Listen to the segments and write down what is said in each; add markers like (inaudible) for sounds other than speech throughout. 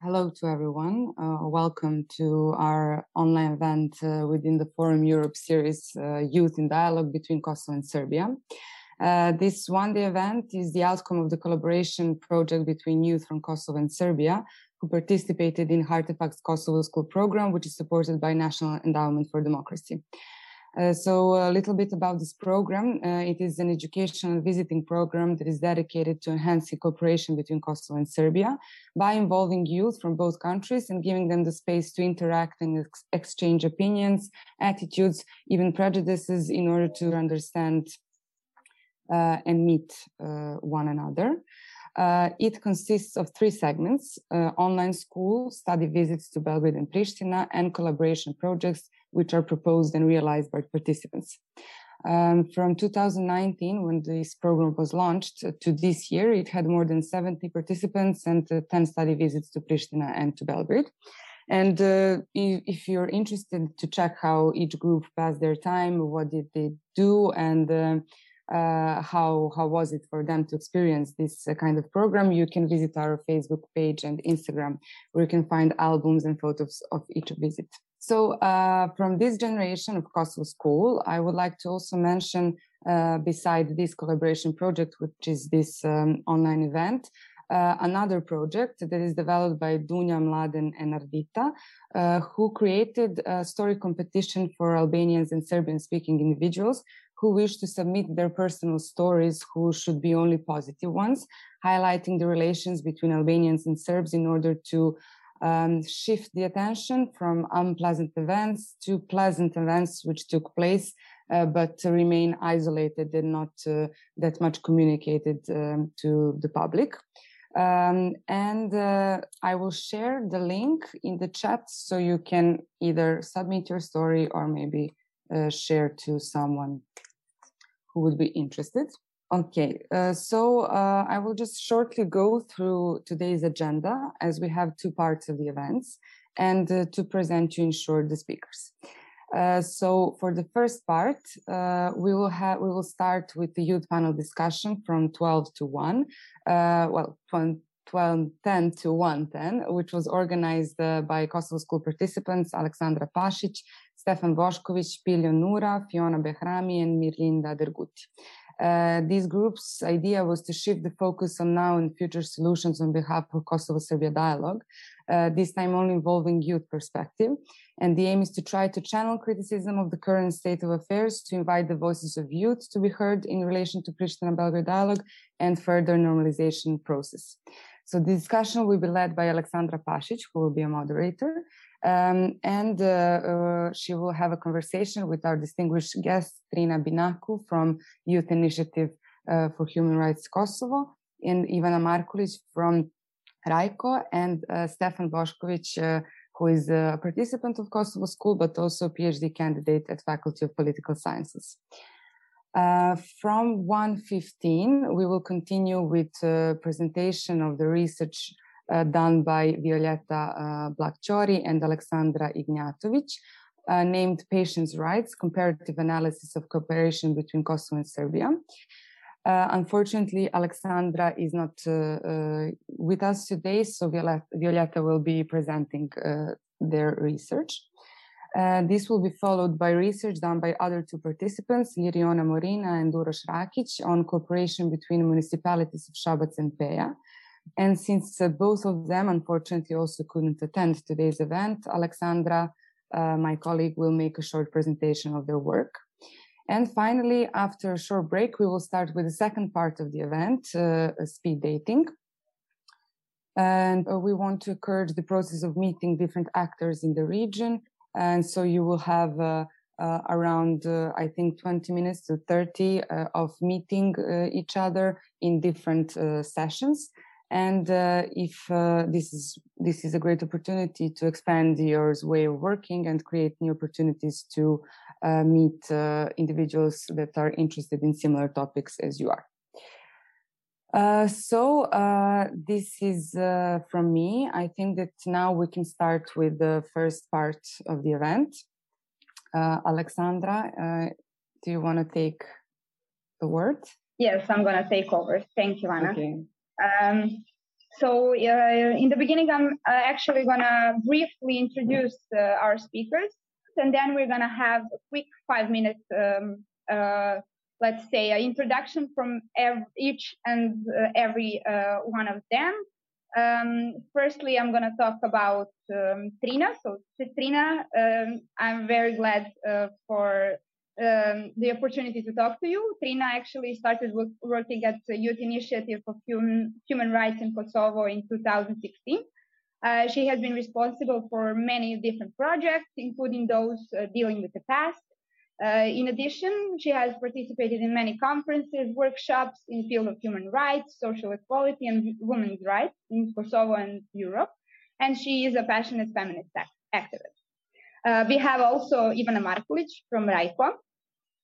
Hello to everyone. Uh, welcome to our online event uh, within the Forum Europe series, uh, Youth in Dialogue between Kosovo and Serbia. Uh, this one day event is the outcome of the collaboration project between youth from Kosovo and Serbia who participated in Heartefacts Kosovo School program, which is supported by National Endowment for Democracy. Uh, so a little bit about this program. Uh, it is an educational visiting program that is dedicated to enhancing cooperation between Kosovo and Serbia by involving youth from both countries and giving them the space to interact and ex- exchange opinions, attitudes, even prejudices in order to understand uh, and meet uh, one another. Uh, it consists of three segments uh, online school, study visits to Belgrade and Pristina, and collaboration projects which are proposed and realized by participants. Um, from 2019, when this program was launched, uh, to this year, it had more than 70 participants and uh, 10 study visits to Pristina and to Belgrade. And uh, if you're interested to check how each group passed their time, what did they do, and uh, uh, how how was it for them to experience this uh, kind of program, you can visit our Facebook page and Instagram, where you can find albums and photos of each visit. So uh, from this generation of Kosovo School, I would like to also mention, uh, beside this collaboration project, which is this um, online event, uh, another project that is developed by Dunja Mladen and Ardita, uh, who created a story competition for Albanians and Serbian speaking individuals who wish to submit their personal stories, who should be only positive ones, highlighting the relations between Albanians and Serbs in order to um, shift the attention from unpleasant events to pleasant events which took place, uh, but to remain isolated and not uh, that much communicated um, to the public. Um, and uh, I will share the link in the chat so you can either submit your story or maybe uh, share to someone who would be interested. Okay, uh, so uh, I will just shortly go through today's agenda as we have two parts of the events and uh, to present in short the speakers. Uh, so for the first part, uh, we will have we will start with the youth panel discussion from 12 to 1, uh, well, 12, 10 to 110, which was organized by Kosovo School participants Alexandra Pašić, Stefan Bošković, Piljo Nura, Fiona Behrami, and Mirlinda Derguti. Uh, this group's idea was to shift the focus on now and future solutions on behalf of Kosovo Serbia dialogue, uh, this time only involving youth perspective. And the aim is to try to channel criticism of the current state of affairs, to invite the voices of youth to be heard in relation to Pristina Belgrade dialogue and further normalization process. So the discussion will be led by Alexandra Pašić, who will be a moderator, um, and uh, uh, she will have a conversation with our distinguished guest, Trina Binaku from Youth Initiative uh, for Human Rights Kosovo, and Ivana Markulic from RYCO, and uh, Stefan Bošković, uh, who is a participant of Kosovo School, but also a PhD candidate at Faculty of Political Sciences. Uh, from 1.15, we will continue with presentation of the research done by Violeta uh, Blakchori and Alexandra Ignatovic, uh, named Patients' Rights, Comparative Analysis of Cooperation Between Kosovo and Serbia. Uh, unfortunately, Alexandra is not uh, uh, with us today, so Violeta, Violeta will be presenting their research. this will be followed by research done by other two participants, Liriona Morina and Uroš Rakic, on cooperation between municipalities of Shabac and Peja. And since uh, both of them unfortunately also couldn't attend today's event, Alexandra, uh, my colleague, will make a short presentation of their work. And finally, after a short break, we will start with the second part of the event, uh, speed dating. And uh, we want to encourage the process of meeting different actors in the region. And so you will have uh, uh, around, uh, I think, 20 minutes to 30 uh, of meeting each other in different sessions and uh, if uh, this is this is a great opportunity to expand your way of working and create new opportunities to uh, meet uh, individuals that are interested in similar topics as you are. Uh, so uh, this is from me. I think that now we can start with the first part of the event. Alexandra do you want to take the word? Yes i'm going to take over. Thank you anna. Okay. Um, So uh, in the beginning, I'm uh, actually gonna briefly introduce uh, our speakers, and then we're gonna have a quick five minutes um, uh, let's say, an introduction from each and uh, every uh, one of them. Um, firstly, I'm gonna talk about um, Trina. So Trina, um, I'm very glad for um, the opportunity to talk to you. Trina actually started work, working at the Youth Initiative for Human, Human Rights in Kosovo in 2016. Uh, she has been responsible for many different projects, including those uh, dealing with the past. Uh, in addition, she has participated in many conferences, workshops in the field of human rights, social equality, and women's rights in Kosovo and Europe. And she is a passionate feminist activist. Uh, we have also Ivana Markulic from RYCO,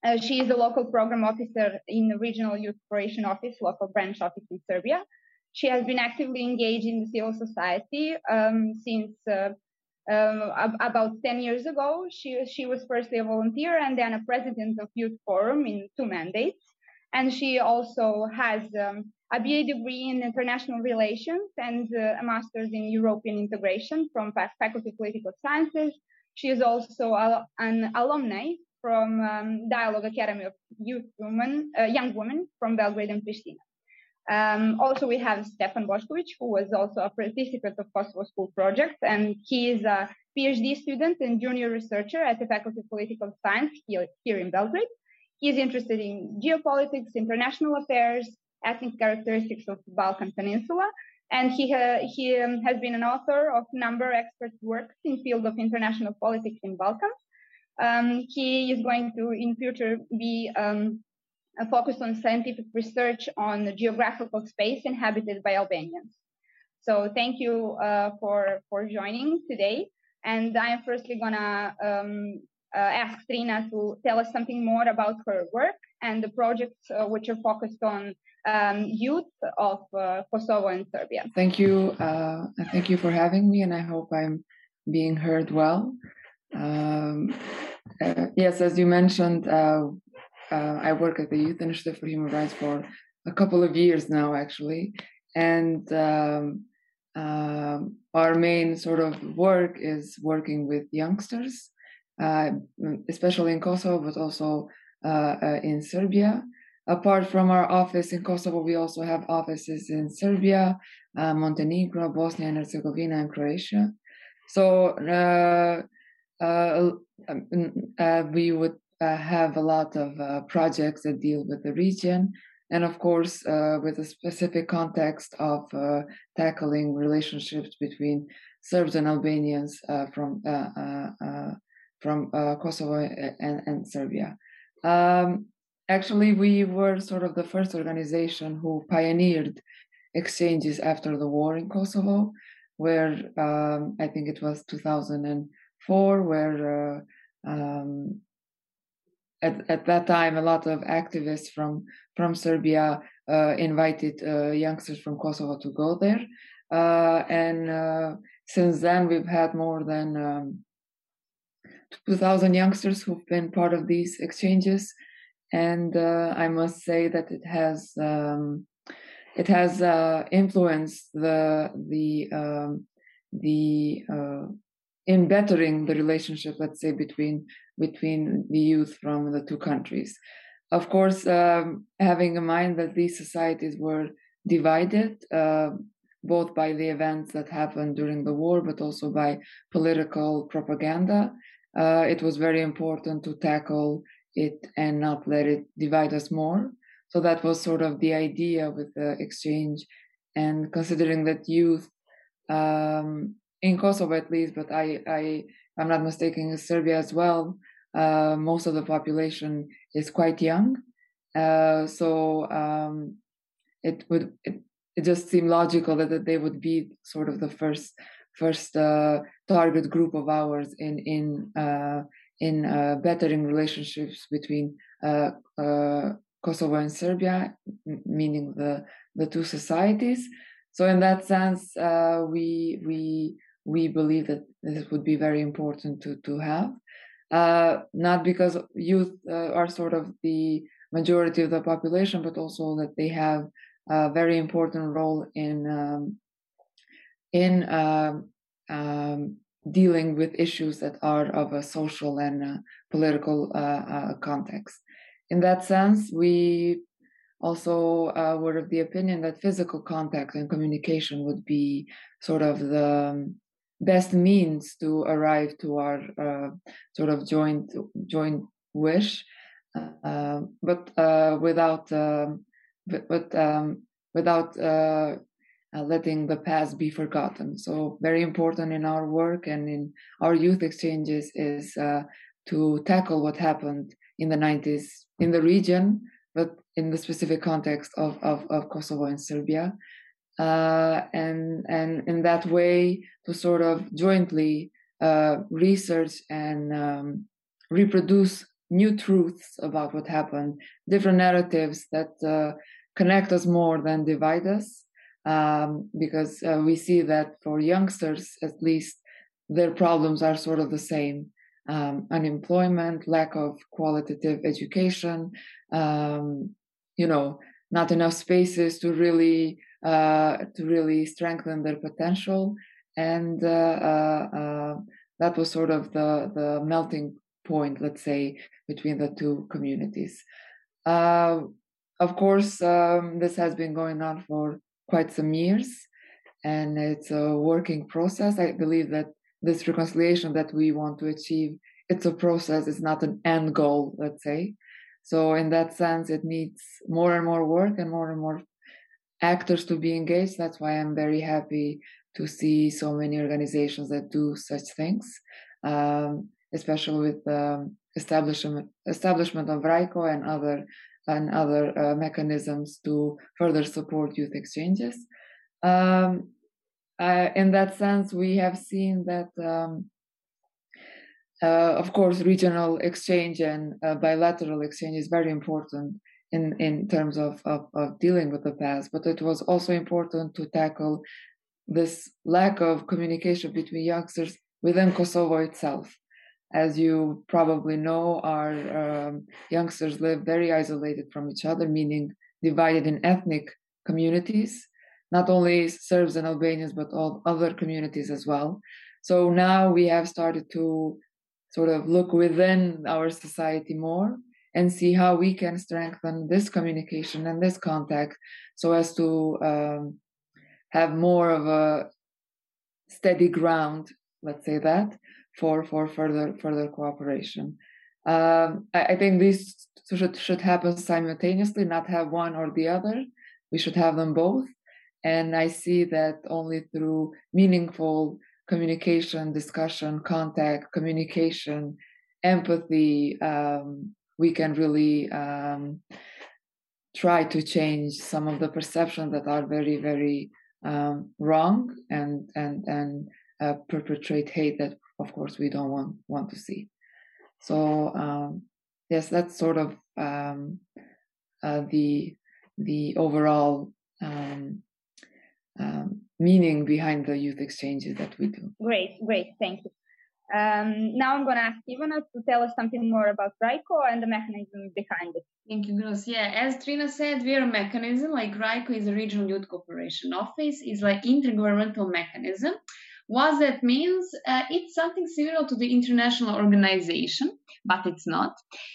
uh, she is a local program officer in the Regional Youth Cooperation Office, local branch office in Serbia. She has been actively engaged in the civil society um, since uh, um, about 10 years ago. She, she was firstly a volunteer and then a president of Youth Forum in two mandates. And she also has um, a BA degree in international relations and uh, a master's in European integration from Faculty of Political Sciences. She is also a, an alumni from um, Dialogue Academy of Youth Women, uh, Young Women from Belgrade and Pristina. Um, also, we have Stefan Bošković, who was also a participant of Kosovo School Project, and he is a PhD student and junior researcher at the Faculty of Political Science here, here in Belgrade. He is interested in geopolitics, international affairs, ethnic characteristics of the Balkan Peninsula, and he, ha- he um, has been an author of number of expert works in field of international politics in Balkans um, he is going to, in future, be um, focused on scientific research on the geographical space inhabited by Albanians. So thank you uh, for for joining today. And I am firstly gonna um, uh, ask Trina to tell us something more about her work and the projects uh, which are focused on um, youth of uh, Kosovo and Serbia. Thank you. Uh, thank you for having me, and I hope I'm being heard well. Um, uh, yes, as you mentioned, uh, uh, I work at the Youth Initiative for Human Rights for a couple of years now, actually. And um, um our main sort of work is working with youngsters, uh, especially in Kosovo, but also uh, uh, in Serbia. Apart from our office in Kosovo, we also have offices in Serbia, Montenegro, Bosnia and Herzegovina, and Croatia. So uh, um, uh, we would uh, have a lot of projects that deal with the region, and of course, with a specific context of tackling relationships between Serbs and Albanians from from Kosovo and, and Serbia. Um, actually, we were sort of the first organization who pioneered exchanges after the war in Kosovo, where um, I think it was 2000 four, where uh, um, at, at that time a lot of activists from from Serbia uh, invited uh, youngsters from Kosovo to go there, and since then we've had more than um, 2,000 youngsters who've been part of these exchanges, and I must say that it has um, it has uh, influenced the the um, the uh, in bettering the relationship, let's say, between between the youth from the two countries. Of course, um, having in mind that these societies were divided, uh, both by the events that happened during the war, but also by political propaganda, uh, it was very important to tackle it and not let it divide us more. So that was sort of the idea with the exchange, and considering that youth um, in Kosovo at least, but I, I, I'm not mistaken, Serbia as well. Uh, most of the population is quite young, uh, so um, it would it, it just seemed logical that, that they would be sort of the first first uh, target group of ours in in uh, in uh, bettering relationships between uh, Kosovo and Serbia, meaning the the two societies. So in that sense, we we we believe that this would be very important to to have. Uh, not because youth uh, are sort of the majority of the population, but also that they have a very important role in um, in um, um, dealing with issues that are of a social and uh, political uh, uh, context. In that sense, we also uh, were of the opinion that physical contact and communication would be sort of the um, best means to arrive to our uh, sort of joint joint wish, uh, but without um, but um, without uh, letting the past be forgotten. So, very important in our work and in our youth exchanges is uh, to tackle what happened in the 90s in the region, but in the specific context of, of, of Kosovo and Serbia. Uh, and, and in that way, to sort of jointly uh, research and um, reproduce new truths about what happened, different narratives that uh, connect us more than divide us um, because uh, we see that for youngsters, at least, their problems are sort of the same um, unemployment, lack of qualitative education, um, you know, not enough spaces to really to really strengthen their potential, and uh, uh, uh that was sort of the the melting point, let's say, between the two communities. Uh, of course, um, this has been going on for quite some years and it's a working process. I believe that this reconciliation that we want to achieve it's a process it's not an end goal let's say. So in that sense it needs more and more work and more and more actors to be engaged that's why i'm very happy to see so many organizations that do such things um, especially with um, establishment establishment of RYCO and other and other uh, mechanisms to further support youth exchanges. Um, uh, in that sense, we have seen that, um, uh, of course, regional exchange and uh, bilateral exchange is very important in, in terms of, of, of dealing with the past, but it was also important to tackle this lack of communication between youngsters within Kosovo itself. As you probably know, our um, youngsters live very isolated from each other, meaning divided in ethnic communities, not only Serbs and Albanians, but all other communities as well. So now we have started to sort of look within our society more and see how we can strengthen this communication and this contact so as to um, have more of a steady ground, let's say that, for for further further cooperation. Um, I, I, think these should should happen simultaneously, not have one or the other. We should have them both. And I see that only through meaningful communication, discussion, contact, communication, empathy, um, we can really um, try to change some of the perceptions that are very, very um, wrong and and and uh, perpetrate hate that of course we don't want want to see. So um, yes that's sort of um, uh, the the overall um, um, meaning behind the youth exchanges that we do. Great great. Thank you um, now I'm going to ask Ivana to tell us something more about RYCO and the mechanism behind it. Thank you, Gross. Yeah, as Trina said, we are a mechanism like RYCO is a regional youth cooperation office, It's like intergovernmental mechanism what that means, uh, it's something similar to the international organization, but it's not.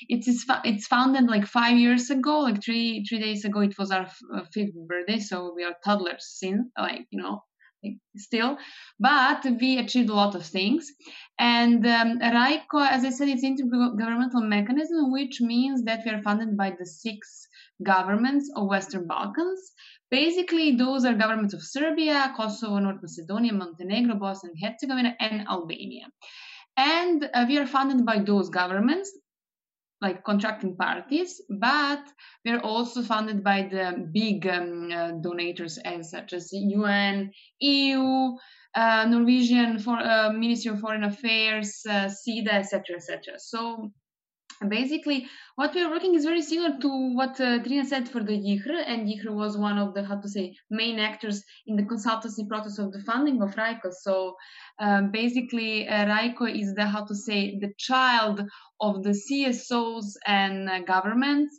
It is it's founded like five years ago, like three three days ago. It was our uh, fifth birthday, so we are toddlers since, like you know, still. But we achieved a lot of things. And um, as I said, it's intergovernmental mechanism, which means that we are funded by the six governments of Western Balkans Basically, those are governments of Serbia, Kosovo, North Macedonia, Montenegro, Bosnia and Herzegovina, and Albania. And uh, we are funded by those governments, like contracting parties, but they're also funded by the big um, uh, donors as such as UN, EU, uh, Norwegian for, uh, Ministry of Foreign Affairs, uh, etc., etc. So basically what we are working is very similar to what uh, Trina said for the YIHR, and YIHR was one of the, how to say, main actors in the consultancy process of the funding of RYCO. So um, basically, uh, RYCO is the, how to say, the child of the CSOs and uh, governments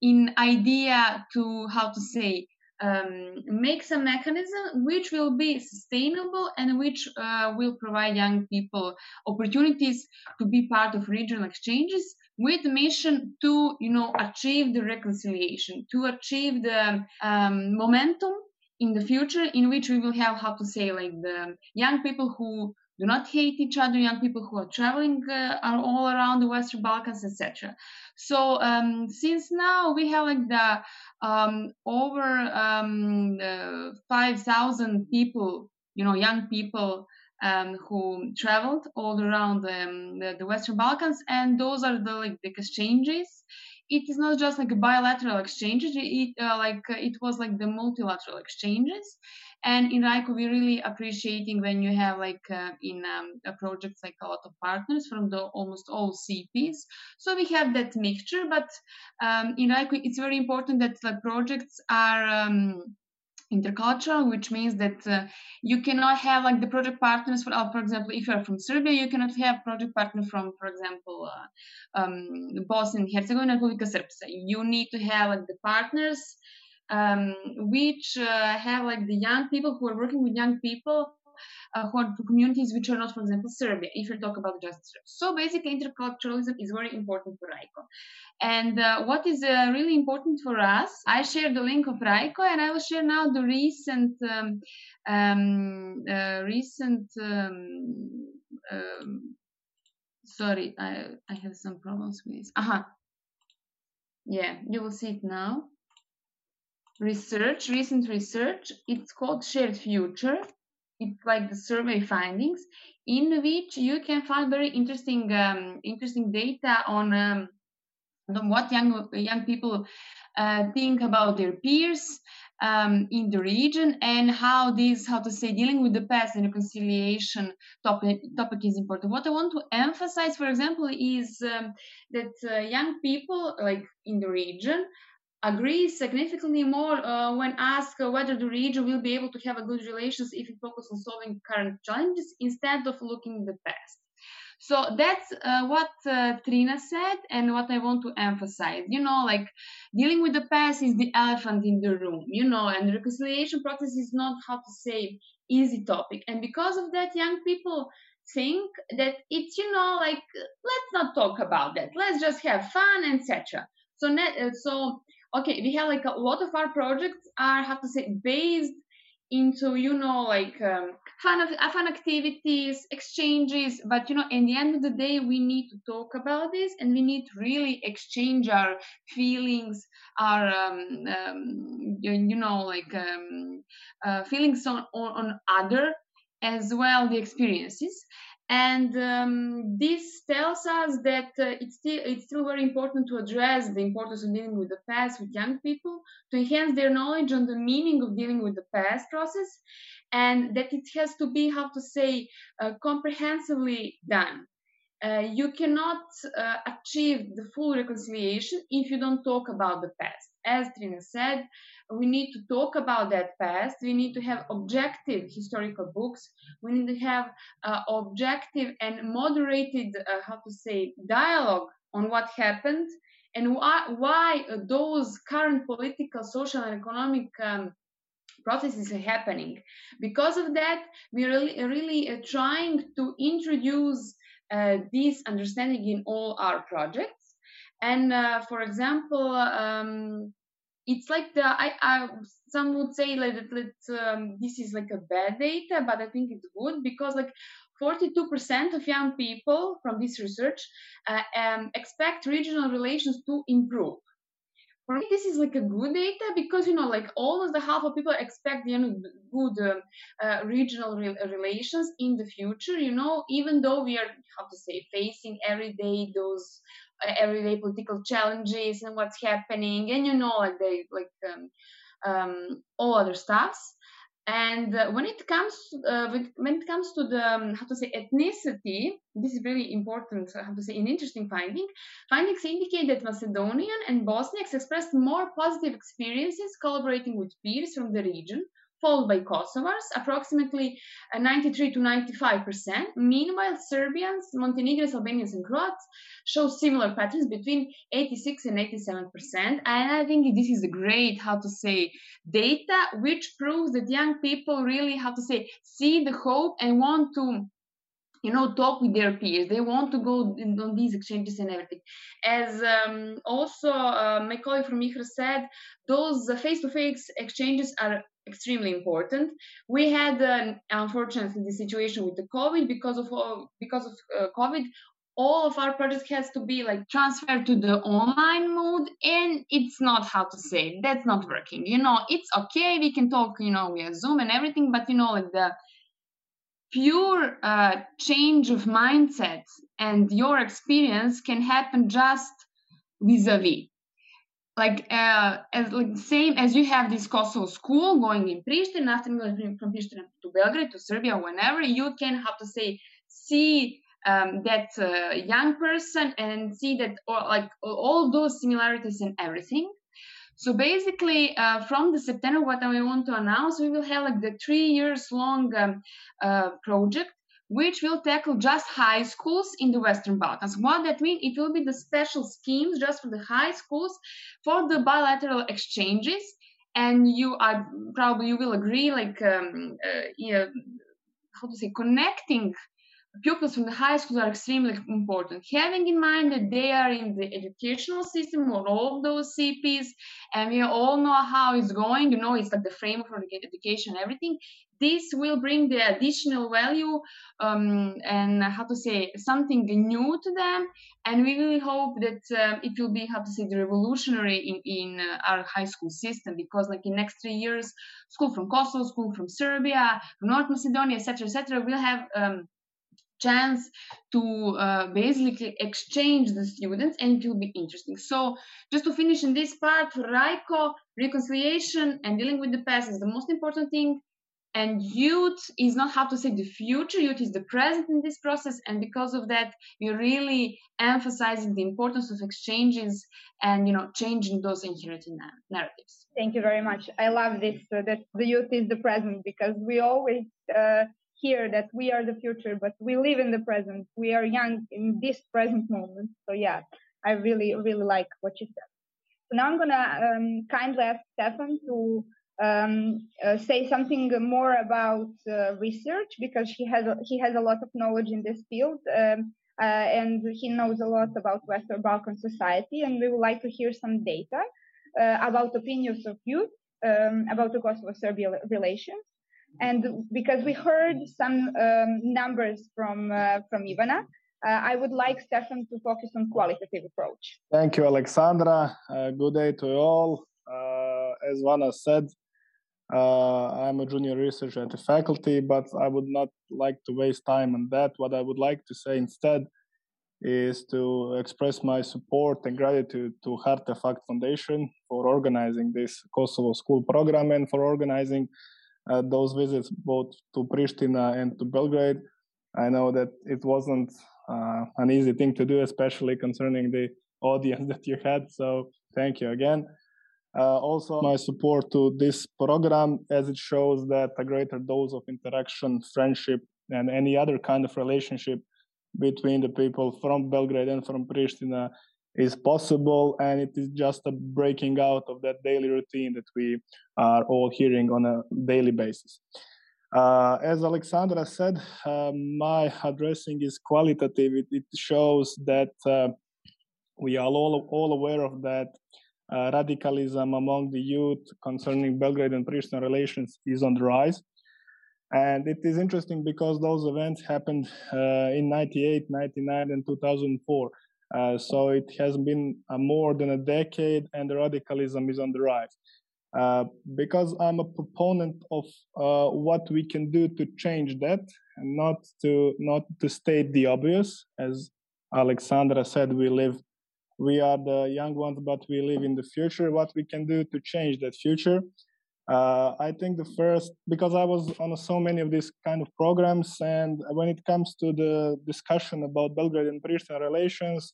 in idea to, how to say, um, make some mechanism which will be sustainable and which uh, will provide young people opportunities to be part of regional exchanges with the mission to you know achieve the reconciliation to achieve the um, momentum in the future in which we will have how to say like the young people who do not hate each other, young people who are traveling uh, are all around the Western Balkans, etc. So um, since now we have like the um, over um, uh, 5,000 people, you know, young people um, who traveled all around um, the, the, Western Balkans, and those are the like the exchanges. It is not just like a bilateral exchanges; it uh, like it was like the multilateral exchanges and in RYCO, we're really appreciating when you have like uh, in um, projects like a lot of partners from the almost all CPs. So we have that mixture, but um, in RYCO, it's very important that the projects are um, intercultural, which means that uh, you cannot have like the project partners for, uh, for example, if you are from Serbia, you cannot have project partner from, for example, uh, um, Bosnia and Herzegovina, Republika Srpska. You need to have like the partners um, which uh, have like the young people who are working with young people uh, who are communities which are not, for example, Serbia, if you talk about just. So basically, interculturalism is very important for RYCO. And uh, what is uh, really important for us, I share the link of RYCO and I will share now the recent, um, um, uh, recent, um, um, sorry, I, I have some problems with this. Aha. Yeah, you will see it now research, recent research. It's called Shared Future. It's like the survey findings in which you can find very interesting, um, interesting data on, um, on what young young people uh, think about their peers um, in the region and how this, how to say, dealing with the past and reconciliation topic, topic is important. What I want to emphasize, for example, is um, that uh, young people, like in the region, agrees significantly more uh, when asked whether the region will be able to have a good relations if it focuses on solving current challenges instead of looking the past. So that's uh, what uh, Trina said and what I want to emphasize. You know, like dealing with the past is the elephant in the room, you know, and the reconciliation process is not how to say easy topic. And because of that, young people think that it's, you know, like let's not talk about that. Let's just have fun, etc. So, net, so okay we have like a lot of our projects are have to say based into you know like um, fun of fun activities exchanges but you know in the end of the day we need to talk about this and we need to really exchange our feelings our um, um, you know like um, uh, feelings on, on on other as well the experiences and um, this tells us that uh, it's still it's still very important to address the importance of dealing with the past with young people to enhance their knowledge on the meaning of dealing with the past process and that it has to be how to say uh, comprehensively done. Uh, you cannot uh, achieve the full reconciliation if you don't talk about the past as trina said we need to talk about that past. We need to have objective historical books. We need to have uh, objective and moderated, uh, how to say, dialogue on what happened and why, why those current political, social, and economic um, processes are happening. Because of that, we're really, really uh, trying to introduce uh, this understanding in all our projects. And uh, for example, um, it's like the I, I some would say like that um, this is like a bad data, but I think it's good because like 42% of young people from this research uh, um, expect regional relations to improve. For me, this is like a good data because you know, like almost the half of people expect you know good uh, uh, regional re- relations in the future. You know, even though we are how to say facing every day those everyday political challenges and what's happening, and you know, like they like um, um, all other stuffs. And uh, when it comes uh, when it comes to the um, how to say ethnicity, this is really important. How to say an interesting finding. Findings indicate that Macedonian and Bosniaks expressed more positive experiences collaborating with peers from the region followed by Kosovars, approximately uh, 93 to 95 percent. Meanwhile, Serbians, Montenegrins, Albanians, and Croats show similar patterns between 86 and 87 percent. And I think this is a great, how to say, data which proves that young people really, how to say, see the hope and want to you know talk with their peers they want to go on these exchanges and everything as um, also uh, my colleague from YIHR said those face-to-face exchanges are extremely important. We had uh, unfortunately the situation with the covid because of uh, because of uh, covid. All of our projects has to be like transferred to the online mode and it's not how to say that's not working. You know it's okay. We can talk you know via zoom and everything but you know like the pure uh, change of mindset and your experience can happen just vis-a-vis like uh, as like same as you have this Kosovo school going in Pristina, after going from Pristina to Belgrade to Serbia, whenever you can have to say see um, that uh, young person and see that or like all those similarities and everything. So basically, uh, from the September, what I want to announce, we will have like the three years long um, uh, project, which will tackle just high schools in the Western Balkans. What that means, it will be the special schemes just for the high schools for the bilateral exchanges. And you are probably you will agree, like um, uh, yeah, how to say, connecting pupils from the high schools are extremely important. Having in mind that they are in the educational system or all those CPs, and we all know how it's going, you know, it's like the framework for education everything. This will bring the additional value um, and how to say something new to them, and we really hope that uh, it will be how to say the revolutionary in, in uh, our high school system because, like in next three years, school from Kosovo, school from Serbia, from North Macedonia, etc., etc., will have um, chance to uh, basically exchange the students and it will be interesting so just to finish in this part RYCO reconciliation and dealing with the past is the most important thing and youth is not how to say the future youth is the present in this process and because of that we're really emphasizing the importance of exchanges and you know changing those inherited narratives thank you very much i love this uh, that the youth is the present because we always uh, hear that we are the future, but we live in the present. We are young in this present moment. So yeah, I really, really like what you said. So now I'm gonna um, kindly ask Stefan to um, uh, say something more about uh, research because he has he has a lot of knowledge in this field um, uh, and he knows a lot about Western Balkan society and we would like to hear some data uh, about opinions of youth um, about the Kosovo-Serbia relations and because we heard some um, numbers from uh, from Ivana, uh, I would like Stefan to focus on qualitative approach. Thank you, Alexandra. Good day to you all. As Vana said, I'm a junior researcher at the faculty, but I would not like to waste time on that. What I would like to say instead is to express my support and gratitude to Heartefact Foundation for organizing this Kosovo school program and for organizing uh, those visits both to Pristina and to Belgrade. I know that it wasn't uh, an easy thing to do, especially concerning the (laughs) audience that you had. So thank you again. Uh, also, my support to this program as it shows that a greater dose of interaction, friendship, and any other kind of relationship between the people from Belgrade and from Pristina is possible and it is just a breaking out of that daily routine that we are all hearing on a daily basis. Uh, as alexandra said uh, my addressing is qualitative. It, it shows that uh, we are all, all aware of that uh, radicalism among the youth concerning belgrade and pristina relations is on the rise. And it is interesting because those events happened uh, in 98 99 and 2004 uh, so it has been uh, more than a decade, and the radicalism is on the rise. Uh, because I'm a proponent of what we can do to change that, and not to not to state the obvious, as Alexandra said, we live, we are the young ones, but we live in the future. What we can do to change that future? Uh, I think the first, because I was on so many of these kind of programs, and when it comes to the discussion about Belgrade and Pristina relations,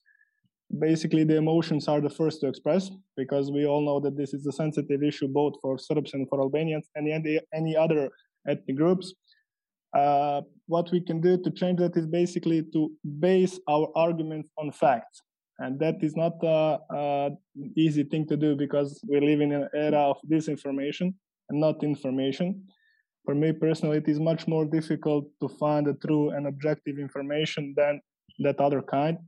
basically the emotions are the first to express because we all know that this is a sensitive issue both for Serbs and for Albanians and any, any other ethnic groups. Uh, what we can do to change that is basically to base our arguments on facts. And that is not an easy thing to do because we live in an era of disinformation and not information. For me personally, it is much more difficult to find a true and objective information than that other kind.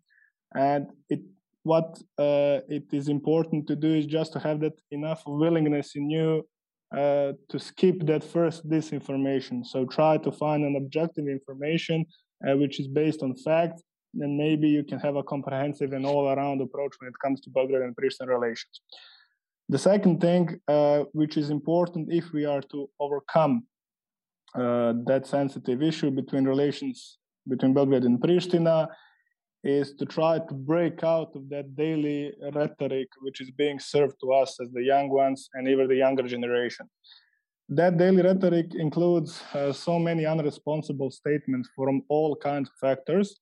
And it, what uh, it is important to do is just to have that enough willingness in you uh, to skip that first disinformation. So try to find an objective information uh, which is based on facts, and maybe you can have a comprehensive and all-around approach when it comes to Belgrade and Pristina relations. The second thing, uh, which is important if we are to overcome uh, that sensitive issue between relations between Belgrade and Pristina, is to try to break out of that daily rhetoric which is being served to us as the young ones and even the younger generation. That daily rhetoric includes uh, so many unresponsible statements from all kinds of actors,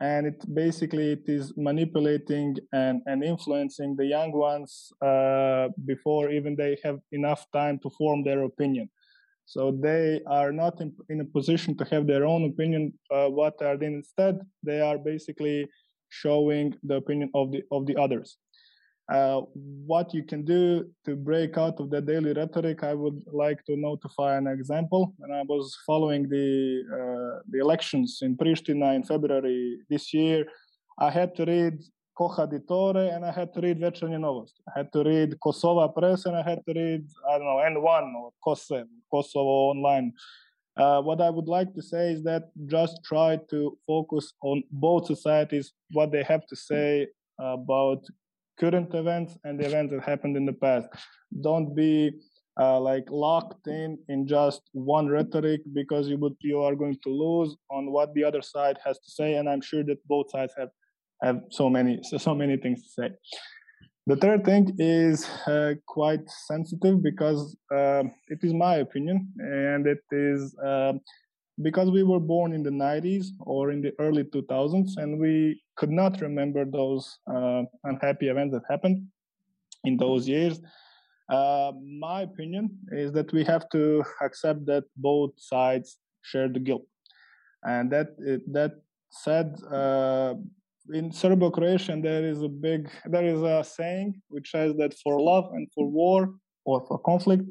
and it basically it is manipulating and, and influencing the young ones uh, before even they have enough time to form their opinion. So they are not in, in a position to have their own opinion. Uh, what are they instead? They are basically showing the opinion of the of the others. Uh, what you can do to break out of the daily rhetoric, I would like to notify an example. When I was following the uh, the elections in Pristina in February this year, I had to read Koha Ditore, and I had to read Večernje Novosti. I had to read Kosova Press, and I had to read, I don't know, N1 or Kose, Kosovo Online. Uh, what I would like to say is that just try to focus on both societies, what they have to say about current events and the events that happened in the past. Don't be uh, like locked in in just one rhetoric because you would you are going to lose on what the other side has to say. And I'm sure that both sides have have so many so, so many things to say. The third thing is uh, quite sensitive because uh, it is my opinion, and it is uh, because we were born in the 90s or in the early 2000s, and we could not remember those uh, unhappy events that happened in those years. Uh, my opinion is that we have to accept that both sides share the guilt, and that that said, uh, in Serbo-Croatian there is a big there is a saying which says that for love and for war or for conflict,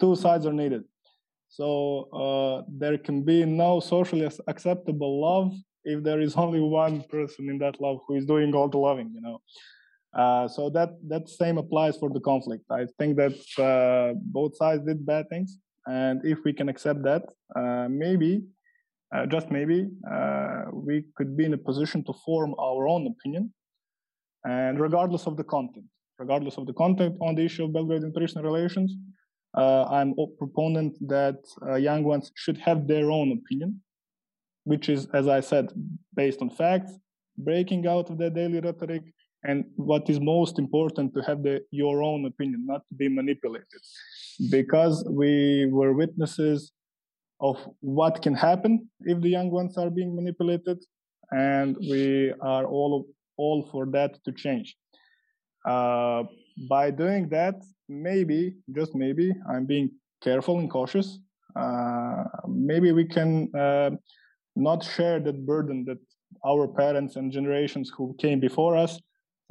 two sides are needed. So uh, there can be no socially acceptable love if there is (laughs) only one person in that love who is doing all the loving. You know. Uh, so that that same applies for the conflict. I think that uh, both sides did bad things, and if we can accept that, uh, maybe uh, just maybe, uh, we could be in a position to form our own opinion, and regardless of the content, regardless of the content on the issue of Belgrade and Pristina relations, I'm a proponent that uh, young ones should have their own opinion, which is, as I said, based on facts, breaking out of the daily rhetoric, and what is most important to have the, your own opinion, not to be manipulated, because we were witnesses of what can happen if the young ones are being manipulated, and we are all all for that to change. Uh, by doing that, maybe just maybe I'm being careful and cautious. Uh, maybe we can uh, not share that burden that our parents and generations who came before us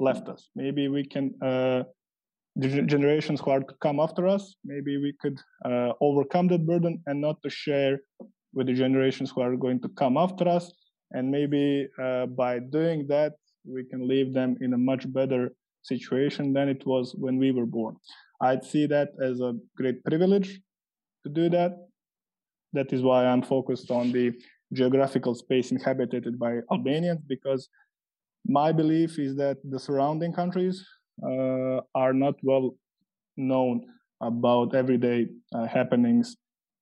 left us. Maybe we can uh, the generations who are to come after us, maybe we could uh, overcome that burden and not to share with the generations who are going to come after us. And maybe uh, by doing that, we can leave them in a much better situation than it was when we were born. I'd see that as a great privilege to do that. That is why I'm focused on the geographical space inhabited by Albanians, because my belief is that the surrounding countries uh, are not well known about everyday uh, happenings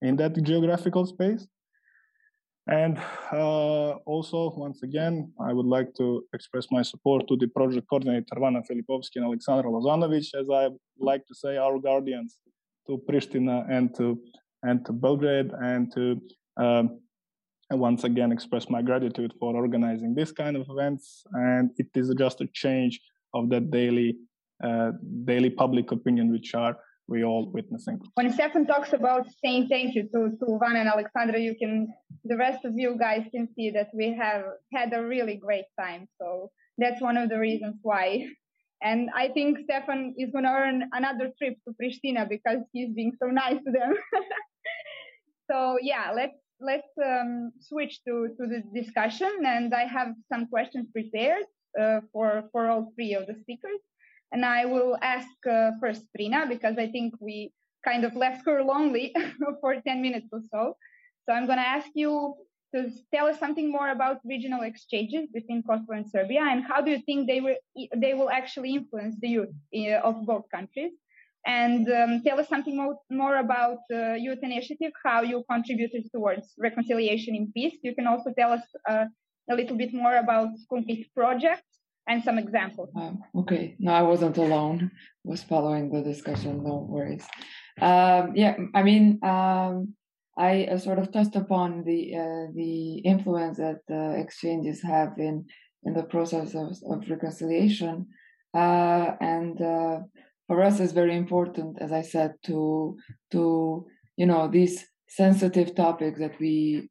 in that geographical space. And uh, also, once again, I would like to express my support to the project coordinator Vana Filipovski and Alexandra Lozanovic, as I like to say, our guardians to Pristina and to and to Belgrade and to um, once again express my gratitude for organizing this kind of events. And it is just a change of that daily uh, daily public opinion which are we all witnessing. When Stefan talks about saying thank you to, to Van and Alexandra, you can the rest of you guys can see that we have had a really great time. So that's one of the reasons why. (laughs) And I think Stefan is going to earn another trip to Pristina because he's being so nice to them. (laughs) so yeah, let's let's um, switch to, to the discussion. And I have some questions prepared uh, for for all three of the speakers. And I will ask uh, first Trina because I think we kind of left her lonely (laughs) for 10 minutes or so. So I'm going to ask you to tell us something more about regional exchanges between Kosovo and Serbia, and how do you think they will they will actually influence the youth uh, of both countries? And um, tell us something more, more about the youth initiative, how you contributed towards reconciliation in peace. You can also tell us uh, a little bit more about concrete projects and some examples. Um, okay, no, I wasn't alone. I was following the discussion. No worries. Um, yeah, I mean, um, I uh, sort of touched upon the uh, the influence that uh, exchanges have in in the process of, of reconciliation, uh, and uh, for us it's very important, as I said, to to you know these sensitive topics that we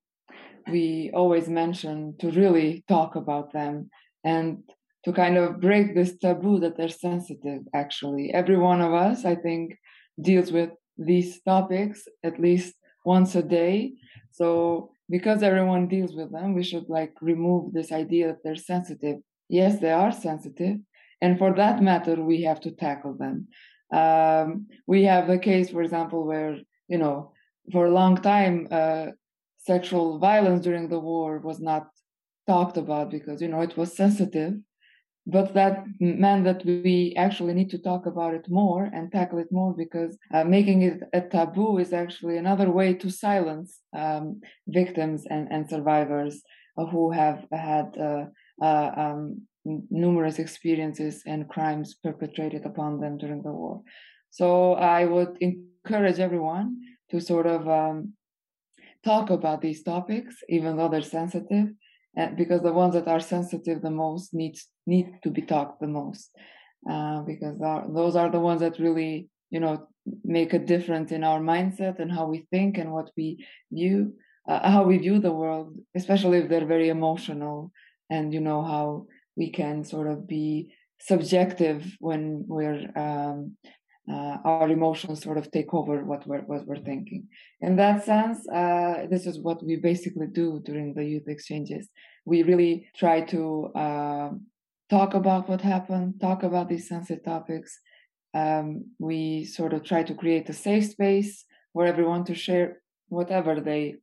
we always mention to really talk about them and to kind of break this taboo that they're sensitive actually every one of us i think deals with these topics at least once a day. So because everyone deals with them, we should like remove this idea that they're sensitive. Yes, they are sensitive, and for that matter, we have to tackle them. Um, we have a case, for example, where you know for a long time uh, sexual violence during the war was not talked about because you know it was sensitive but that meant that we actually need to talk about it more and tackle it more because uh, making it a taboo is actually another way to silence um, victims and, and survivors who have had uh, uh, um, numerous experiences and crimes perpetrated upon them during the war. So I would encourage everyone to sort of um, talk about these topics, even though they're sensitive, and because the ones that are sensitive the most need need to be talked the most. Uh, because those are the ones that really you know make a difference in our mindset and how we think and what we view uh, how we view the world especially if they're very emotional and you know how we can sort of be subjective when we're um, uh, our emotions sort of take over what we're what we're thinking. In that sense, uh, this is what we basically do during the youth exchanges. We really try to uh, talk about what happened, talk about these sensitive topics. Um, we sort of try to create a safe space where everyone to share whatever they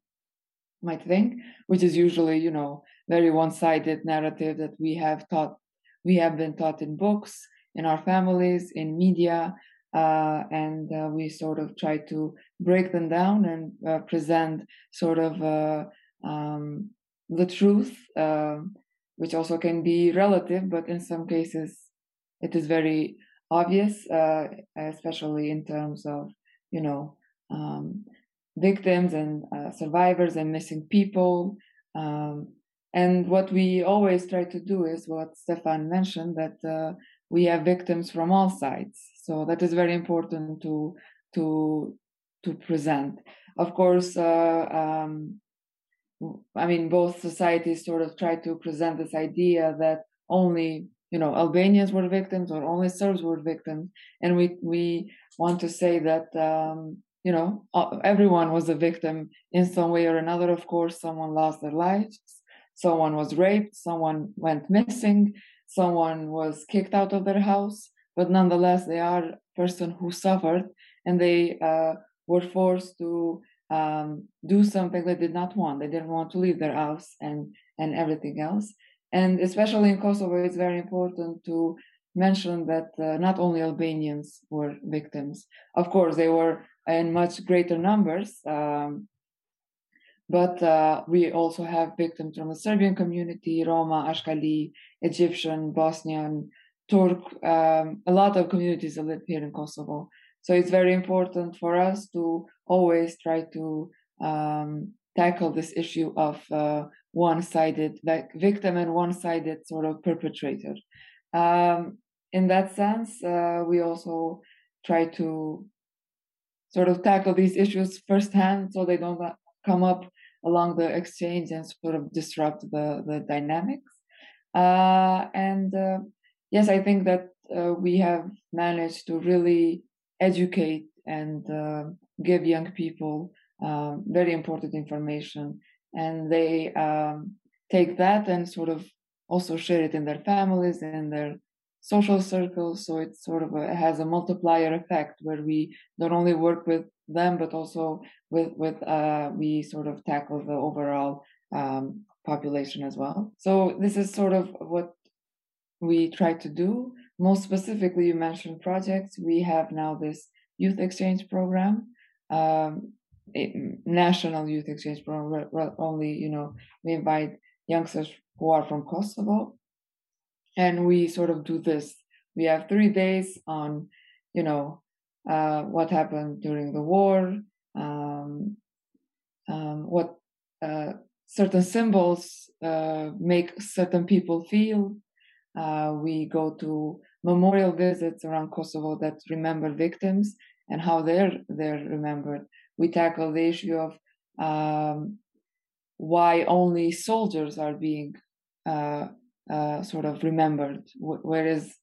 might think, which is usually, you know, very one-sided narrative that we have taught, we have been taught in books, in our families, in media, uh, and uh, we sort of try to break them down and uh, present sort of uh, um, the truth, um, which also can be relative, but in some cases it is very obvious, uh, especially in terms of you know um, victims and uh, survivors and missing people. Um, and what we always try to do is what Stefan mentioned that we have victims from all sides so that is very important to to to present. Of course, uh, um, I mean, both societies sort of try to present this idea that only you know Albanians were victims or only Serbs were victims, and we we want to say that um, you know everyone was a victim in some way or another. Of course, someone lost their lives, someone was raped, someone went missing, someone was kicked out of their house but nonetheless they are person who suffered and they uh, were forced to um, do something they did not want. They didn't want to leave their house and and everything else. And especially in Kosovo, it's very important to mention that uh, not only Albanians were victims. Of course, they were in much greater numbers. Um, but uh, we also have victims from the Serbian community, Roma, Ashkali, Egyptian, Bosnian, Turk, um, a lot of communities live here in Kosovo. So it's very important for us to always try to um, tackle this issue of uh, one-sided, like victim and one-sided sort of perpetrator. Um, in that sense, uh, we also try to sort of tackle these issues firsthand so they don't come up along the exchange and sort of disrupt the, the dynamics. Uh, and uh, yes, I think that uh, we have managed to really educate and uh, give young people um, very important information. And they um, take that and sort of also share it in their families and their social circles. So it sort of a, has a multiplier effect where we not only work with them, but also with with uh, we sort of tackle the overall um, population as well. So this is sort of what we try to do. Most specifically, you mentioned projects. We have now this youth exchange program, um, national youth exchange program. Only you know we invite youngsters who are from Kosovo and we sort of do this. We have three days on, you know, uh, what happened during the war, um, um, what uh, certain symbols uh, make certain people feel. Uh, we go to memorial visits around Kosovo that remember victims and how they're they're remembered. We tackle the issue of um, why only soldiers are being uh, uh, sort of remembered. Whereas,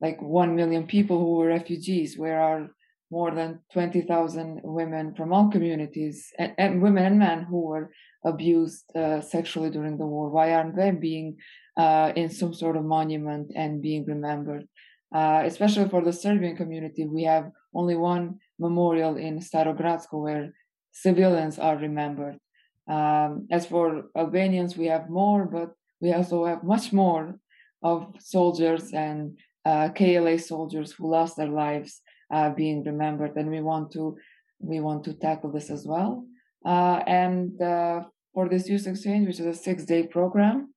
like one million people who were refugees, where are more than 20,000 women from all communities, and, and, women and men who were abused uh, sexually during the war? Why aren't they being uh, in some sort of monument and being remembered? Uh, especially for the Serbian community, we have only one memorial in Staro Gracko where civilians are remembered. Um, as for Albanians, we have more, but we also have much more of soldiers and uh, KLA soldiers who lost their lives uh, being remembered, and we want to we want to tackle this as well. Uh, and uh, for this youth exchange, which is a six-day program,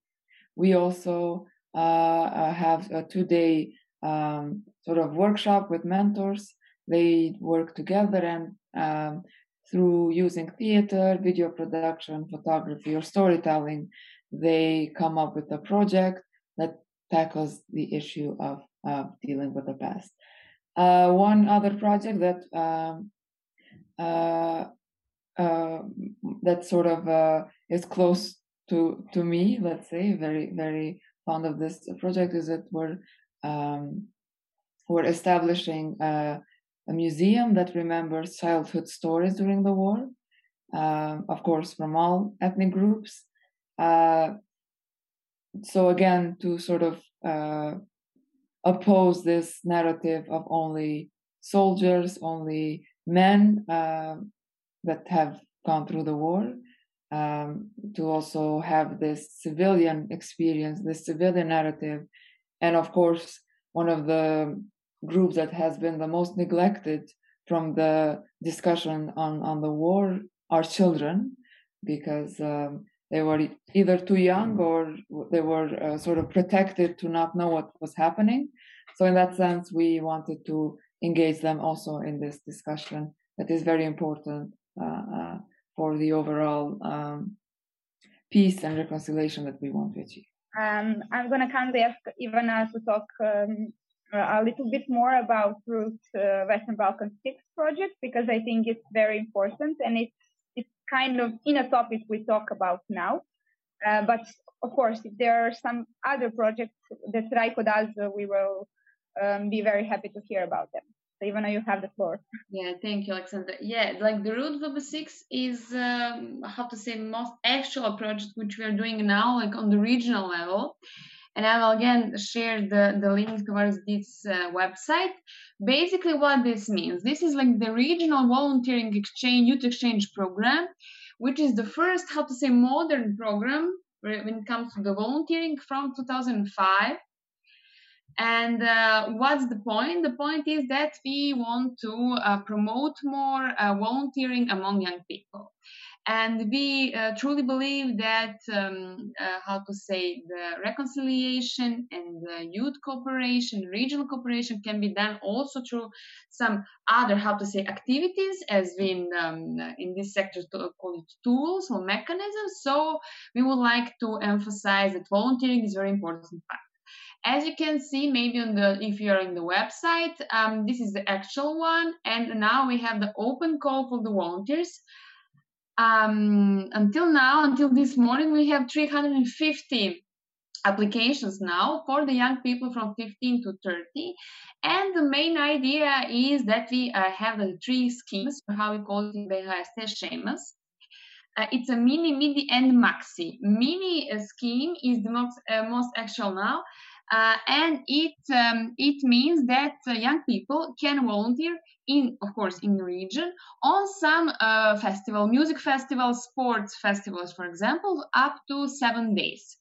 we also uh, uh, have a two-day um, sort of workshop with mentors. They work together and um, through using theater, video production, photography, or storytelling, they come up with a project that tackles the issue of uh, dealing with the past. Uh, one other project that um, uh, uh that sort of is close to to me, let's say, very very fond of this project, is that we're um, we're establishing a, a, museum that remembers childhood stories during the war, uh, of course, from all ethnic groups. Uh, so again, to sort of uh, oppose this narrative of only soldiers, only men uh, that have gone through the war, um, to also have this civilian experience, this civilian narrative, and of course, one of the groups that has been the most neglected from the discussion on on the war are children, because um, they were either too young or they were uh, sort of protected to not know what was happening. So, in that sense, we wanted to engage them also in this discussion that is very important uh, uh, for the overall um, peace and reconciliation that we want to achieve. Um, I'm going to kindly ask Ivana to talk um, a little bit more about Route uh, Western Balkan 6 project because I think it's very important and it's it's kind of in a topic we talk about now. Uh, but of course, if there are some other projects that RYCO does, uh, we will um, be very happy to hear about them. So though you have the floor. Yeah, thank you, Aleksandra. Yeah, like the Route WB6 is, um, how to say, most actual project which we are doing now, like on the regional level and I will again share the, the link towards this uh, website. Basically, what this means this is like the regional volunteering exchange, youth exchange program, which is the first, how to say, modern program when it comes to the volunteering from 2005. And uh, what's the point? The point is that we want to uh, promote more uh, volunteering among young people. and we uh, truly believe that um, uh, how to say the reconciliation and the youth cooperation regional cooperation can be done also through some other how to say activities as we in, um, in this sector to call it tools or mechanisms so we would like to emphasize that volunteering is very important fact as you can see maybe on the if you're in the website um, this is the actual one and now we have the open call for the volunteers um, until now, until this morning, we have 350 applications now for the young people from 15 to 30. And the main idea is that we uh, have the three schemes, how we call it in BHST schemas. Uh, it's a mini, midi, and maxi. Mini uh, scheme is the most, uh, most actual now, and it um, it means that uh, young people can volunteer in, of course, in region on some uh, festival, music festivals, sports festivals, for example, up to seven days.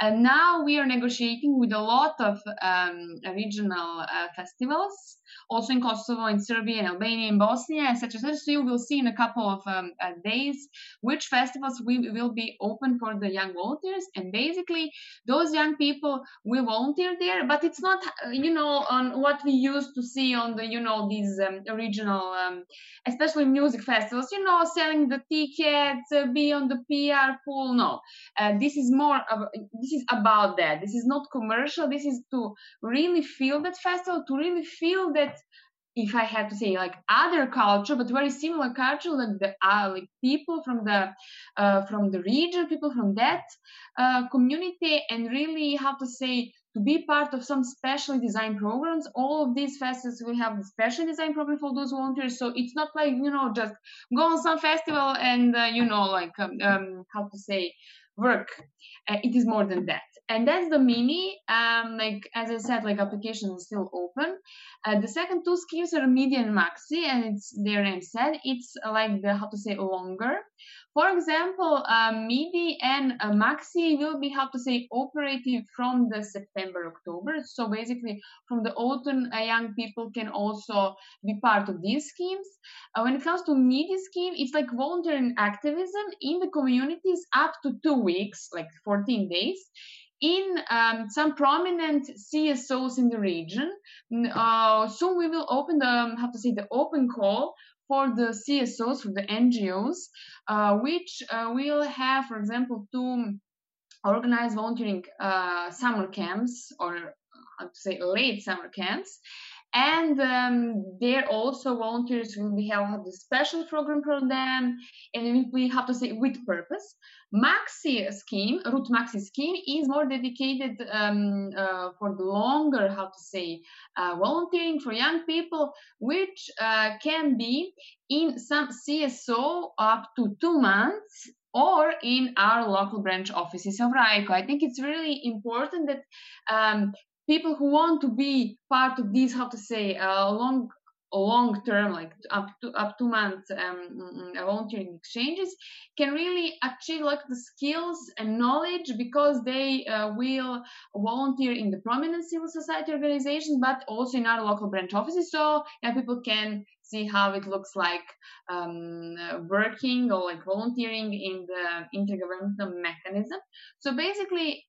And now we are negotiating with a lot of um, regional uh, festivals, also in Kosovo, in Serbia, in Albania, in Bosnia, etc. So you will see in a couple of um, uh, days which festivals we will be open for the young volunteers, and basically those young people will volunteer there. But it's not, uh, you know, on what we used to see on the, you know, these um, regional, um, especially music festivals, you know, selling the tickets, uh, be on the PR pool. No, uh, this is more of this is about that. This is not commercial. This is to really feel that festival, to really feel that if I had to say like other culture, but very similar culture, like the uh, like people from the uh, from the region, people from that uh, community, and really how to say to be part of some specially designed programs. All of these festivals we have the special design program for those volunteers, so it's not like you know just go on some festival and uh, you know like um, um, how to say work. Uh, it is more than that. And that's the mini. Um, like as I said, like application is still open. Uh, the second two schemes are midi and maxi, and it's their name said it's like the how to say longer. For example, uh, MIDI and uh, Maxi will be, how to say, operative from the September, October. So basically, from the autumn, uh, young people can also be part of these schemes. Uh, when it comes to MIDI scheme, it's like volunteering activism in the communities up to two weeks, like 14 days in um, some prominent CSOs in the region. Uh, soon we will open the, how to say, the open call for the CSOs, for the NGOs, uh, which uh, will have, for example, to organize volunteering uh, summer camps or how to say late summer camps. And um, there also volunteers will be have, the special program for them, and we have to say with purpose. Maxi scheme, Route Maxi scheme, is more dedicated um, uh, for the longer, how to say, uh, volunteering for young people, which uh, can be in some CSO up to two months or in our local branch offices of RYCO. I think it's really important that um, people who want to be part of these, how to say, uh, long long term, like up to up to months um, mm, mm, volunteering exchanges, can really achieve like the skills and knowledge because they uh, will volunteer in the prominent civil society organizations, but also in our local branch offices. So yeah, people can see how it looks like um, working or like volunteering in the intergovernmental mechanism. So basically,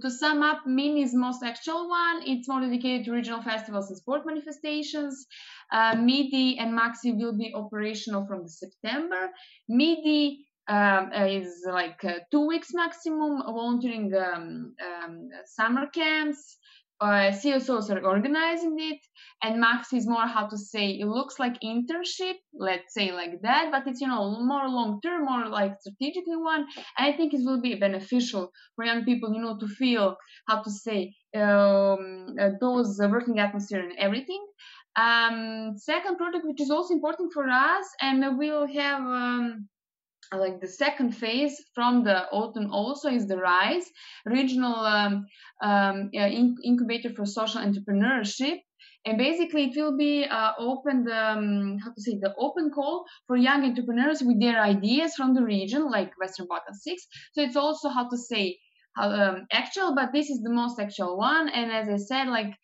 to sum up, MINI is most actual one. It's more dedicated to regional festivals and sport manifestations. Uh, MIDI and Maxi will be operational from September. MIDI um, is like uh, two weeks maximum, volunteering um, um, summer camps, uh, CSOs are organizing it, and Max is more how to say it looks like internship, let's say like that, but it's you know more long term, more like strategically one. And I think it will be beneficial for young people, you know, to feel how to say um, uh, those working atmosphere and everything. Um, second project, which is also important for us, and we'll have. Um, like the second phase from the autumn also is the rise. Regional um, um, incubator for social entrepreneurship. And basically it will be uh, open the um, how to say the open call for young entrepreneurs with their ideas from the region like western balkan 6 so it's also how to say how, um, actual but this is the most actual one. And as i said like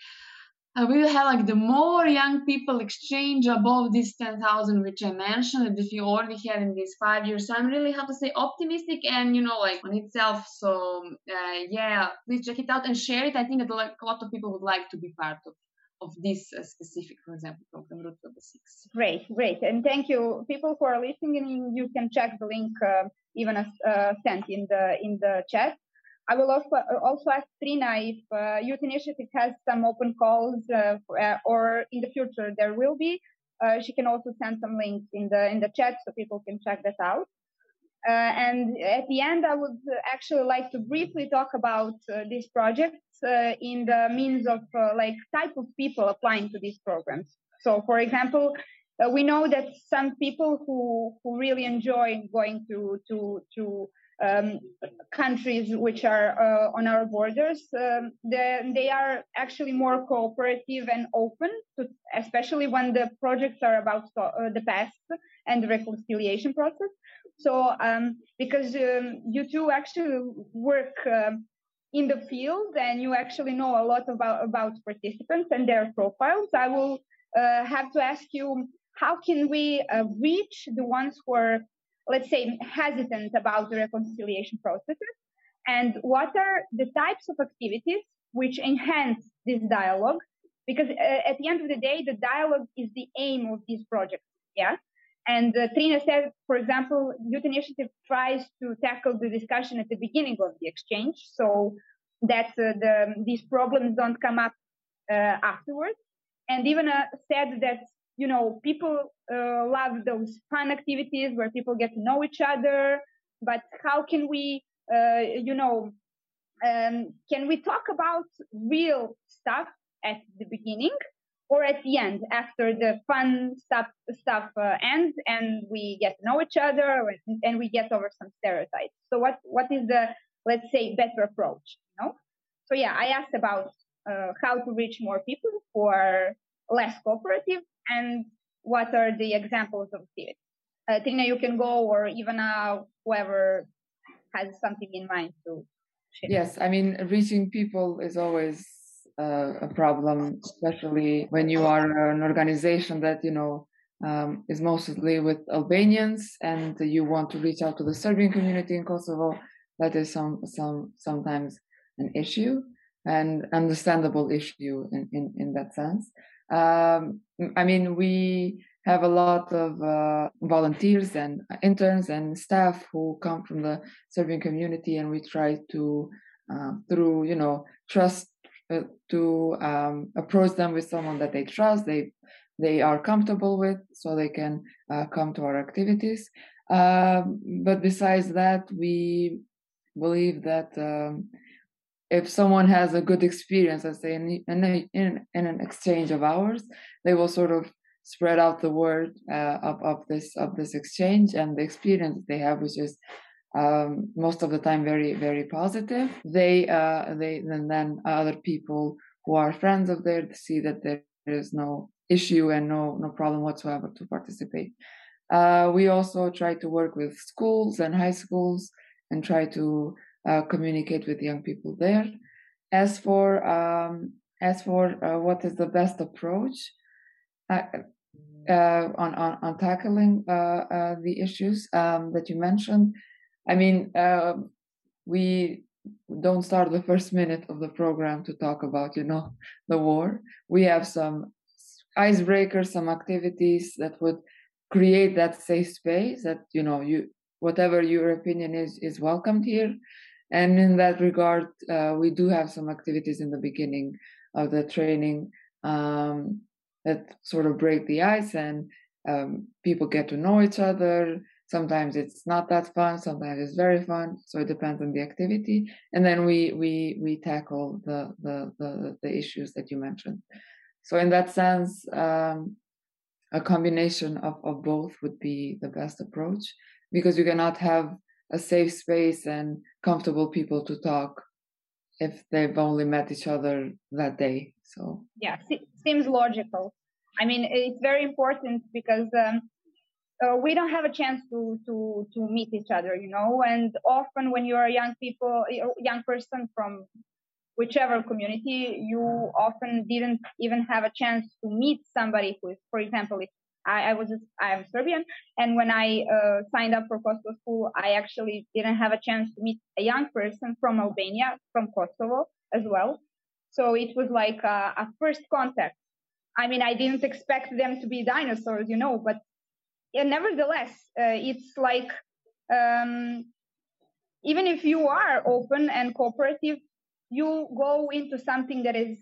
uh, we will have like the more young people exchange above this 10,000, which I mentioned that if you already had in these five years. So I'm really, how to say, optimistic and, you know, like on itself. So uh, yeah, please check it out and share it. I think that like, a lot of people would like to be part of of this uh, specific, for example, program Route the Six. Great, great, and thank you, people who are listening. You can check the link uh, even as uh, sent in the in the chat. I will also, also ask Trina if uh, Youth Initiative has some open calls uh, uh, or in the future there will be. Uh, she can also send some links in the in the chat so people can check that out. Uh, and at the end, I would actually like to briefly talk about uh, these projects in the means of like type of people applying to these programs. So, for example, we know that some people who who really enjoy going to to to um, countries which are uh, on our borders, um, they, they, are actually more cooperative and open, to, especially when the projects are about uh, the past and the reconciliation process. So, um, because um, you two actually work um, in the field and you actually know a lot about, about participants and their profiles, I will uh, have to ask you how can we uh, reach the ones who are let's say, hesitant about the reconciliation processes? And what are the types of activities which enhance this dialogue? Because uh, at the end of the day, the dialogue is the aim of these projects. Yeah. And uh, Trina said, for example, Youth Initiative tries to tackle the discussion at the beginning of the exchange so that uh, the, these problems don't come up uh, afterwards. And even uh, said that you know, people uh, love those fun activities where people get to know each other. But how can we, uh, you know, um, can we talk about real stuff at the beginning or at the end after the fun stuff stuff uh, ends and we get to know each other and we get over some stereotypes? So what what is the let's say better approach? You know? So yeah, I asked about uh, how to reach more people who are less cooperative and what are the examples of activities. Uh, Trina, you can go, or even uh, whoever has something in mind to share. Yes, I mean, reaching people is always uh, a problem, especially when you are an organization that, you know, um, is mostly with Albanians and you want to reach out to the Serbian community in Kosovo. That is some, some, sometimes an issue and understandable issue in, in, in that sense. Um, I mean, we have a lot of uh, volunteers and interns and staff who come from the Serbian community, and we try to, uh, through you know, trust uh, to um, approach them with someone that they trust, they they are comfortable with, so they can uh, come to our activities. Um, but besides that, we believe that um, if someone has a good experience, let's say in, in, in, in an exchange of hours, they will sort of spread out the word uh, of, of this of this exchange and the experience they have, which is um, most of the time very very positive. They uh, they and then other people who are friends of theirs see that there is no issue and no no problem whatsoever to participate. Uh, we also try to work with schools and high schools and try to uh, communicate with young people there. As for um, as for uh, what is the best approach uh, uh on, on on tackling uh, uh, the issues um, that you mentioned, I mean we don't start the first minute of the program to talk about you know the war. We have some icebreakers, some activities that would create that safe space that you know you whatever your opinion is is welcomed here and in that regard, uh, we do have some activities in the beginning of the training um, that sort of break the ice and um, people get to know each other. Sometimes it's not that fun. Sometimes it's very fun. So it depends on the activity. And then we we we tackle the the the, the issues that you mentioned. So in that sense, um, a combination of, of both would be the best approach because you cannot have a safe space and comfortable people to talk if they've only met each other that day. So yeah, seems logical. I mean, it's very important because um, uh, we don't have a chance to to to meet each other, you know. And often when you're a young people, young person from whichever community, you often didn't even have a chance to meet somebody who is, for example, if I, I was I am Serbian, and when I uh, signed up for Kosovo school, I actually didn't have a chance to meet a young person from Albania, from Kosovo as well. So it was like a, a first contact. I mean, I didn't expect them to be dinosaurs, you know, but yeah, nevertheless, uh, it's like um, even if you are open and cooperative, you go into something that is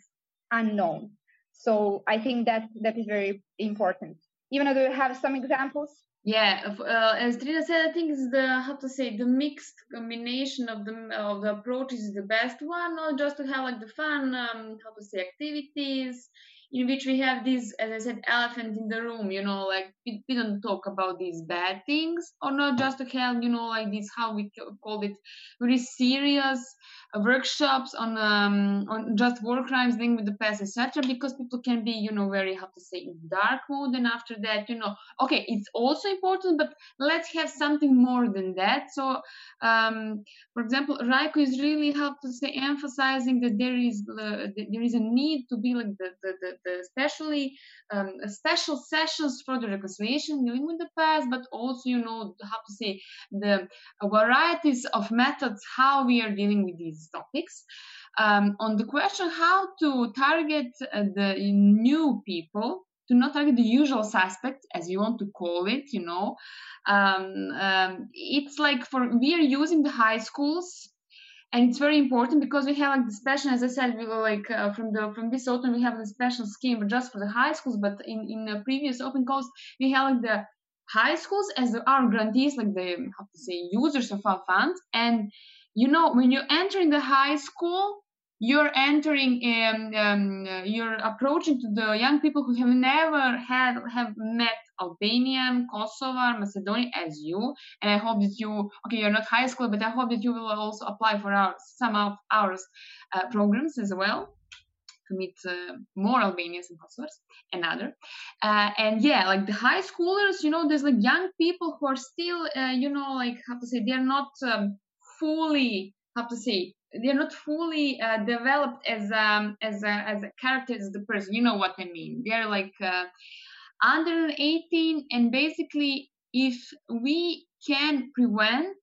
unknown. So I think that that is very important. Even do you have some examples? Yeah, uh, as Trina said, I think it's the how to say the mixed combination of the of the approaches is the best one, not just to have like the fun, um, how to say activities, in which we have this, as I said, elephant in the room, you know, like we, we don't talk about these bad things, or not just to have, you know, like this, how we call it, very serious workshops on um, on just war crimes linked with the past, etc. Because people can be, you know, very how to say in dark mood, and after that, you know, okay, it's also important, but let's have something more than that. So, um, for example, RYCO is really how to say emphasizing that there is uh, there is a need to be like the the, the, the especially um, special sessions for the reconciliation dealing with the past, but also you know how to say the varieties of methods how we are dealing with these topics. Um, on the question how to target uh, the new people, to not target the usual suspects, as you want to call it, you know, um, um, it's like for we are using the high schools and it's very important because we have like the special as i said we were like uh, from the from this autumn we have a special scheme just for the high schools but in in the previous open calls we have like the high schools as our grantees like the how to say users of our funds. And you know when you enter in the high school you're entering um, um, you're approaching to the young people who have never had have met albanian kosovo macedonia as you. And i hope that you okay you're not high school but i hope that you will also apply for our some of our uh, programs as well to meet uh, more Albanians and Kosovars and other. Uh, and yeah, like the high schoolers, you know, there's like young people who are still, uh, you know, like how to say, they're not um, fully how to say they're not fully uh, developed as um as a as a character as the person. You know what i mean. They're like uh, under 18 and basically if we can prevent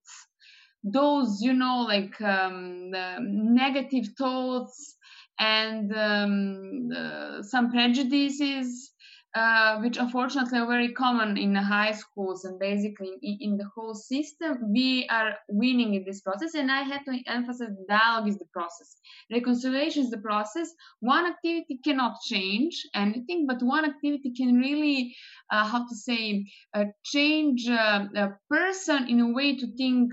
those you know like um, negative thoughts and um, some prejudices uh, which unfortunately are very common in high schools and basically in, in, the whole system, we are winning in this process. And I have to emphasize dialogue is the process. Reconciliation is the process. One activity cannot change anything, but one activity can really, uh, how to say, uh, change uh, a person in a way to think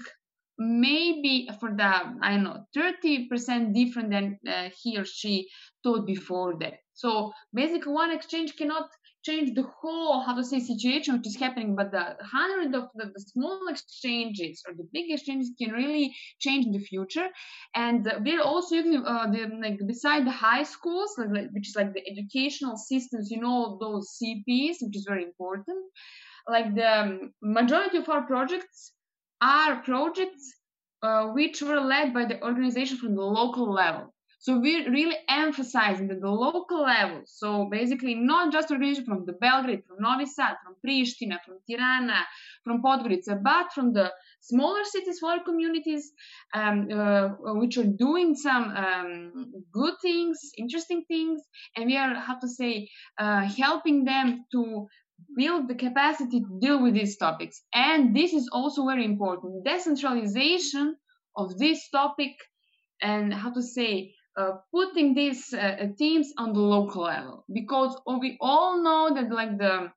maybe for the i don't know 30% different than uh, he or she thought before that so basically one exchange cannot change the whole how to say situation which is happening but the hundred of the, the small exchanges or the big exchanges can really change in the future. And we're also using uh, the like beside the high schools like, which is like the educational systems you know those cps which is very important. Like the um, majority of our projects are projects uh, which were led by the organization from the local level so we're really emphasizing that the local level, so basically not just organization from the Belgrade, from Novi Sad, from Pristina, from Tirana, from Podgorica, but from the smaller cities, smaller communities, um, uh, which are doing some um, good things, interesting things, and we are, how to say, uh, helping them to build the capacity to deal with these topics. And this is also very important. Decentralization of this topic and how to say uh, putting these uh, teams on the local level because we all know that like the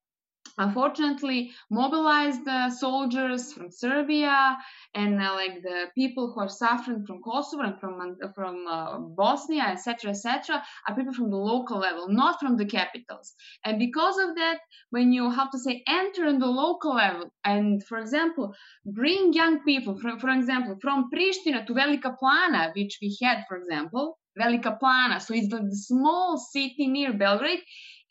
unfortunately mobilized uh, soldiers from Serbia and uh, like the people who are suffering from Kosovo and from uh, from uh, Bosnia, etc., etc., are people from the local level, not from the capitals. And because of that, when you have to say enter in the local level, and for example, bring young people, from, for example, from Pristina to Velika Plana, which we had, for example, Velika Plana, so it's the small city near Belgrade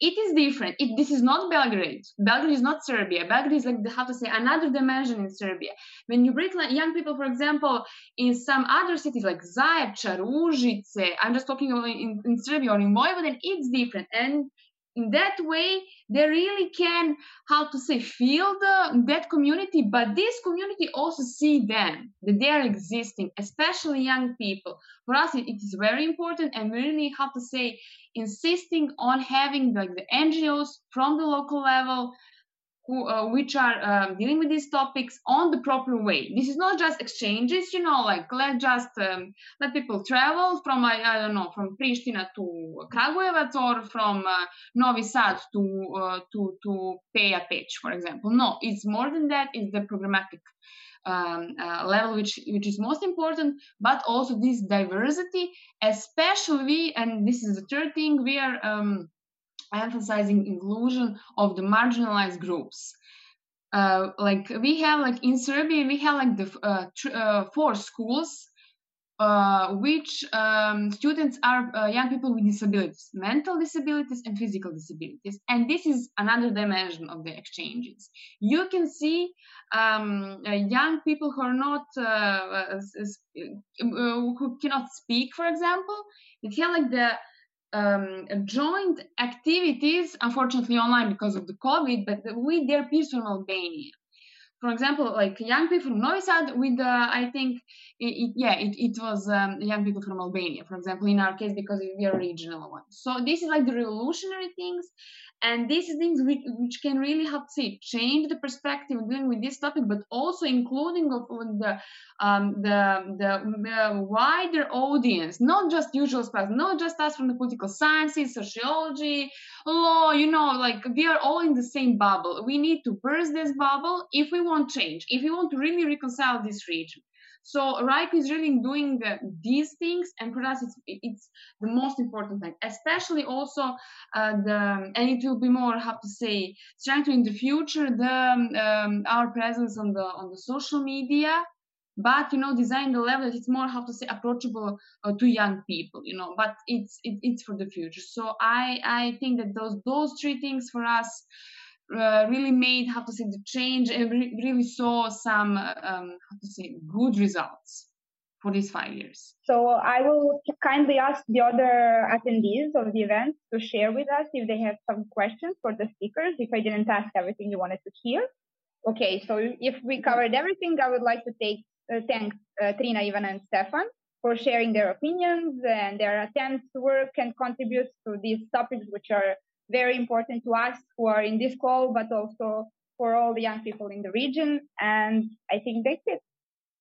it is different. It, this is not Belgrade. Belgrade is not Serbia. Belgrade is like the, how to say another dimension in Serbia. When you bring young people, for example, in some other cities like Zaječar, Užice, I'm just talking in, in Serbia or in Vojvodina, it's different. And in that way they really can how to say feel the that community but this community also see them that they are existing especially young people. For us it, is very important and really have to say insisting on having like the ngos from the local level who, uh, which are um, dealing with these topics on the proper way. This is not just exchanges, you know, like let just um, let people travel from I, I, don't know from Pristina to Kragujevac or from uh, Novi Sad to uh, to to Peja Peć, for example. No, it's more than that. It's the programmatic um, uh, level which which is most important but also this diversity especially and this is the third thing we are um, emphasizing inclusion of the marginalized groups. Uh, like we have like in Serbia we have like the uh, tr- uh, four schools uh, which um, students are uh, young people with disabilities, mental disabilities and physical disabilities, and this is another dimension of the exchanges. You can see um, uh, young people who are not who cannot speak, for example. It have like the um, joint activities, unfortunately online because of the COVID, but with their peers from Albania. For example, like young people from Novi Sad with, uh, I think, it, it, yeah, it, it was um, young people from Albania, for example, in our case, because we are regional ones. So this is like the revolutionary things and these things which, which can really help say change the perspective dealing with this topic but also including of the um, the, the, wider audience not just usual stuff not just us from the political sciences sociology law you know like we are all in the same bubble we need to burst this bubble if we want change if we want to really reconcile this region. So RYCO is really doing the, these things, and for us, it's it's the most important thing, especially also uh, the and it will be more how to say strengthen in the future the um, our presence on the on the social media. But you know design the level that it's more how to say approachable uh, to young people you know. But it's it, it's for the future. So i i think that those those three things for us uh, really made how to say the change and re- really saw some um, how to say good results for these five years. So I will kindly ask the other attendees of the event to share with us if they have some questions for the speakers. If I didn't ask everything you wanted to hear. Okay, so if we covered everything, I would like to take, uh, uh, Trina, Ivan, and Stefan for sharing their opinions and their attempts to work and contribute to these topics, which are very important to us who are in this call, but also for all the young people in the region. And I think that's it.